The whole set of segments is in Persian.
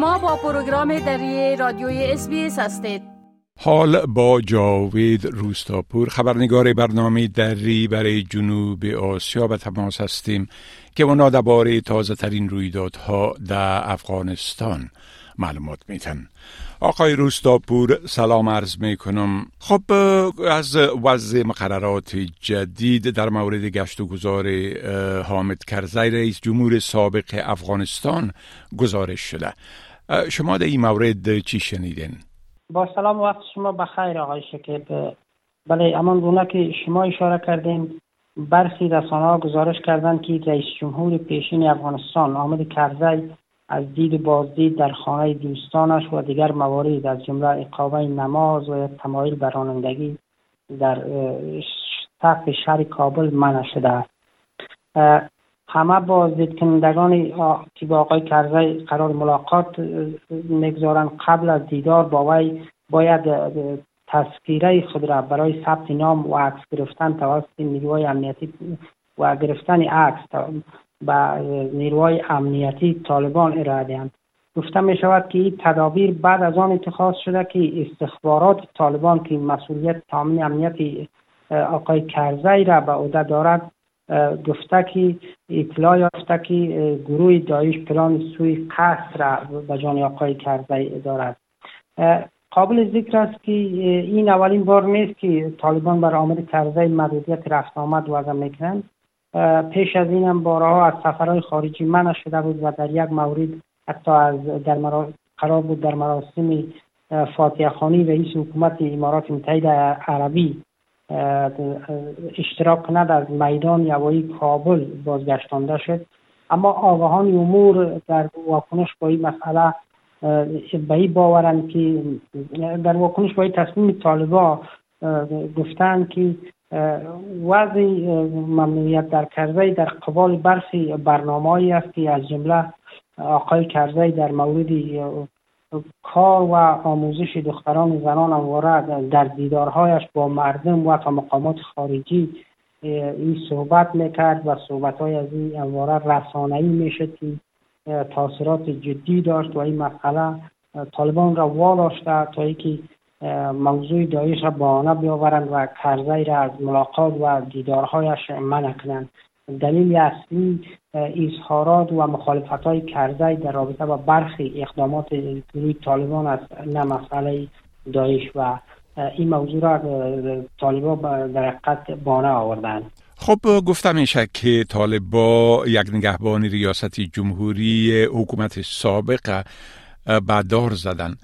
شما با پروگرام دری رادیوی اس هستید. حال با جاوید روستاپور خبرنگار برنامه دری برای جنوب آسیا به تماس هستیم که اونا درباره تازه ترین رویدادها در افغانستان معلومات میتن آقای روستاپور سلام عرض می خب از وضع مقررات جدید در مورد گشت و گذار حامد کرزی رئیس جمهور سابق افغانستان گزارش شده. شما در این مورد چی شنیدین؟ با سلام وقت شما بخیر آقای شکیب بله امان گونه که شما اشاره کردیم برخی رسانه ها گزارش کردند که رئیس جمهور پیشین افغانستان آمد کرزی از دید بازدید در خانه دوستانش و دیگر موارد از جمله اقامه نماز و تمایل به در سقف شهر کابل منع شده است همه بازدید کنندگان که با آقای کرزی قرار ملاقات می‌گذارند قبل از دیدار با وی باید تذکیره خود را برای ثبت نام و عکس گرفتن توسط نیروهای امنیتی و گرفتن عکس به نیروهای امنیتی طالبان ارائه دهند. گفته می شود که این تدابیر بعد از آن اتخاذ شده که استخبارات طالبان که مسئولیت تامین امنیت آقای کرزی را به عهده دارد گفته که اطلاع یافته که گروه دایش پلان سوی قصر را به جان آقای کرزی دارد قابل ذکر است که این اولین بار نیست که طالبان بر آمد کرزی محدودیت رفت آمد وضع می‌کنند. پیش از این هم بارها از سفرهای خارجی منع شده بود و در یک مورد حتی از در قرار بود در مراسم فاتحه خانی رئیس حکومت امارات متحده عربی اشتراک کند از میدان یوایی کابل بازگشتانده شد. اما آگاهان امور در واکنش با این مسئله به این باورند که در واکنش با این تصمیم طالبا گفتند که وضع ممنوعیت در کرزی در قبال برخی برنامه است که از جمله آقای کرزی در مورد کار و آموزش دختران و زنان امواره در دیدارهایش با مردم و تا مقامات خارجی این صحبت می‌کرد و صحبت های از این امواره رسانه‌ای می‌شد که تاثیرات جدی داشت و این مسئله طالبان را واداشته تا اینکه موضوع دایش را با آنها بیاورند و کرزی را از ملاقات و دیدارهایش منع کنند. دلیل اصلی اظهارات و مخالفت های کرزی در رابطه با برخی اقدامات گروه طالبان است نه مسئله دایش و این موضوع را طالبان در حقیقت بانه آوردند. خب گفتم میشه که طالبا یک نگهبان ریاست جمهوری حکومت سابق بعدار زدن.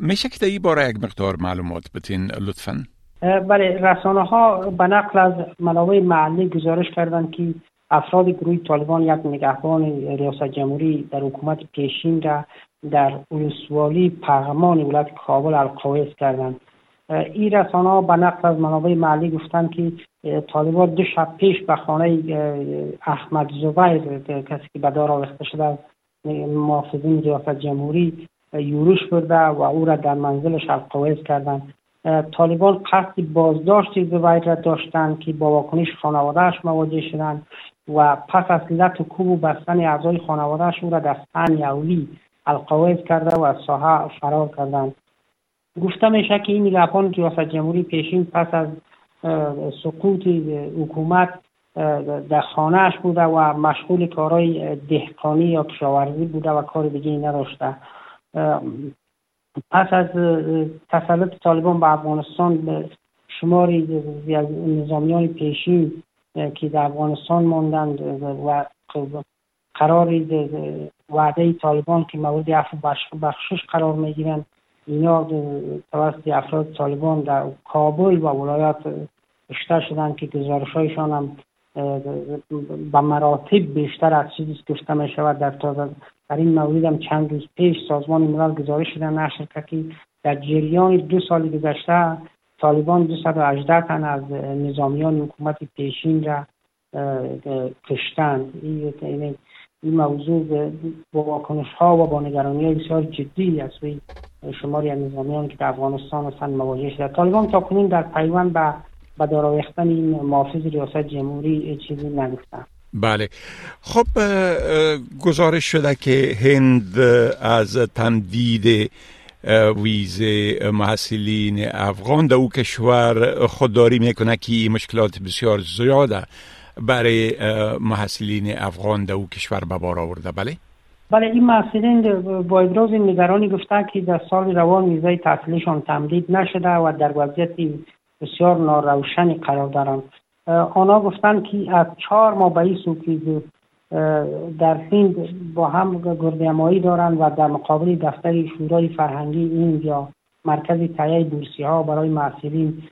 میشه که در این باره یک مقدار معلومات بتین لطفا؟ بله رسانه ها به نقل از منابع محلی گزارش کردند که افراد گروه طالبان یک نگهبان ریاست جمهوری در حکومت پیشین را در ولسوالی پغمان ولایت کابل القاعده کردند. این رسانه ها به نقل از منابع محلی گفتند که طالبان دو شب پیش به خانه احمد زبیر کسی که به دار آویخته شده از محافظین ریاست جمهوری یورش برده و او را در منزلش القاعده کردند. طالبان قصد بازداشت زبیر را داشتند که با واکنش خانوادهش مواجه شدند و پس از لط و کوب و بستن اعضای خانوادهش او را در سن اولی القواعد کرده و از ساحه فرار کردند. گفته میشه که این نگهبان ریاست جمهوری پیشین پس از سقوط حکومت در خانهاش بوده و مشغول کارهای دهقانی یا کشاورزی بوده و کار دیگه نداشته. پس از تسلط طالبان به افغانستان به شماری از نظامیان پیشین که در افغانستان ماندند و قرار وعده طالبان که مورد عفو بخشش قرار می‌گیرند اینا توسط افراد طالبان در کابل و ولایات بیشتر شدند که گزارشهایشان هم به مراتب بیشتر از چیزی گفته می شود در در این مورد هم چند روز پیش سازمان ملل گزارش شده نشر که در جریان دو سال گذشته طالبان 218 تن از نظامیان حکومت پیشین را کشتند. این این موضوع با واکنش ها و با نگرانی های بسیار جدی از سوی شماری از نظامیان که در افغانستان هستند مواجه شده. طالبان تا کنون در پیوند به به داراویختن این محافظ ریاست جمهوری چیزی نگفتن بله. خب گزارش شده که هند از تمدید ویزه محصلین افغان در او کشور خودداری می‌کنه که مشکلات بسیار زیاده برای محصلین افغان در او کشور به بار آورده. بله؟ بله این محصلین با ابراز نگرانی گفته که در سال روان ویزای تحصیلشان تمدید نشده و در وضعیت بسیار ناروشنی قرار دارند آنها گفتند که از چهار ماه به این در هند با هم گردهمایی دارند و در مقابل دفتر شورای فرهنگی این یا مرکز تهیه بورسی ها برای محصلین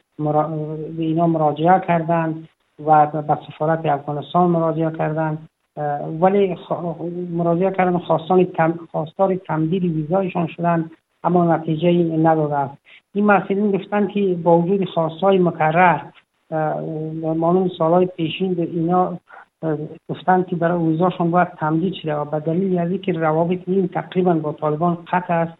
به اینا مراجعه کردند و به سفارت افغانستان مراجعه کردند ولی مراجعه کردن خواستان خواستار تمدید ویزایشان شدن اما نتیجه نداده این محصلین گفتن که با وجود خواستهای مکرر مانون سالهای پیشین به اینا گفتن که برای ویزاشون باید تمدید شده و به دلیل از اینکه روابط این تقریبا با طالبان قطع است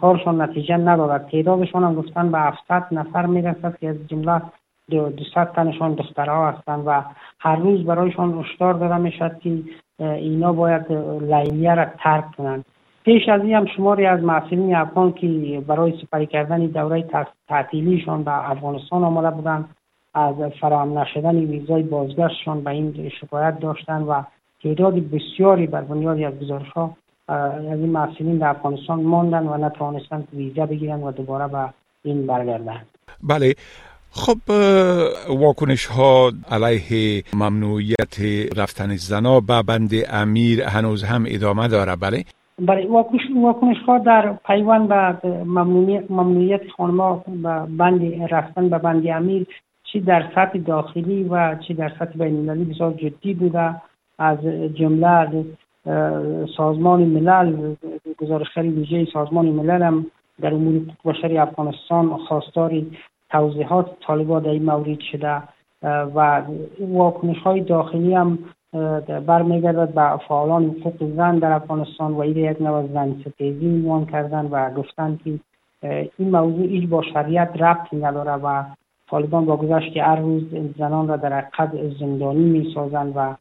کارشان نتیجه ندارد تعدادشان هم گفتن به 700 نفر می‌رسد که از جمله 200 تنشان دخترها هستند و هر روز برایشان هشدار داده می‌شد که اینا باید لیلیه را ترک کنند پیش از این هم شماری از محصلین افغان که برای سپری کردن دوره تعطیلیشان به افغانستان آمده بودند. از فراهم نشدن ویزای بازگشتشان به این شکایت داشتند و تعداد بسیاری بر بنیاد از گزارش ها از این محصلین در افغانستان ماندن و نتوانستند ویزا بگیرند و دوباره به این برگردند. بله. خب واکنش ها علیه ممنوعیت رفتن زنا به بند امیر هنوز هم ادامه داره. بله. برای واکنش ها در پیوند به ممنوعیت خانما به بند رفتن به بند امیر چی در سطح داخلی و چی در سطح بین المللی بسیار جدی بوده. از جمله سازمان ملل گزارشگر ویژه سازمان ملل هم در امور بشری افغانستان خواستار توضیحات طالبا در این مورد شده. و واکنش های داخلی هم برمیگردد به فعالان حقوق زن در افغانستان و این یک نوع زن ستیزی عنوان کردن و گفتن که این موضوع ایج با شریعت ربطی نداره و طالبان با گذشت هر روز زنان را در حقیقت زندانی می سازند و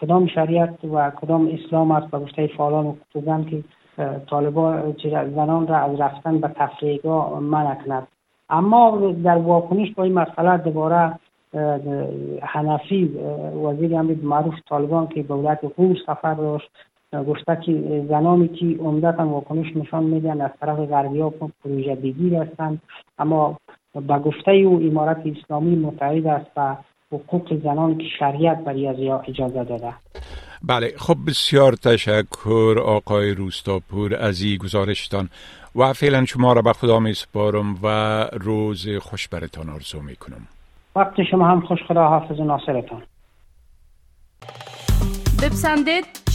کدام شریعت و کدام اسلام است به گفته فعالان حقوق زن که طالبان زنان را از رفتن به تفریحگاه منع کند اما در واکنش با این مسئله دوباره حنفی وزیر امر معروف طالبان که به ولایت قوم سفر داشت گفته که زنانی که عمدتا واکنش نشان میدن از طرف غربی ها پروژه بگیر هستند اما به گفته او امارت اسلامی متعهد است و حقوق زنان که شریعت برای از اجازه داده. بله خب بسیار تشکر آقای روستاپور از این گزارشتان و فعلا شما را به خدا می سپارم و روز خوش برتان آرزو می کنم وقت شما هم خوش خدا حافظ و ناصرتان. بپسندید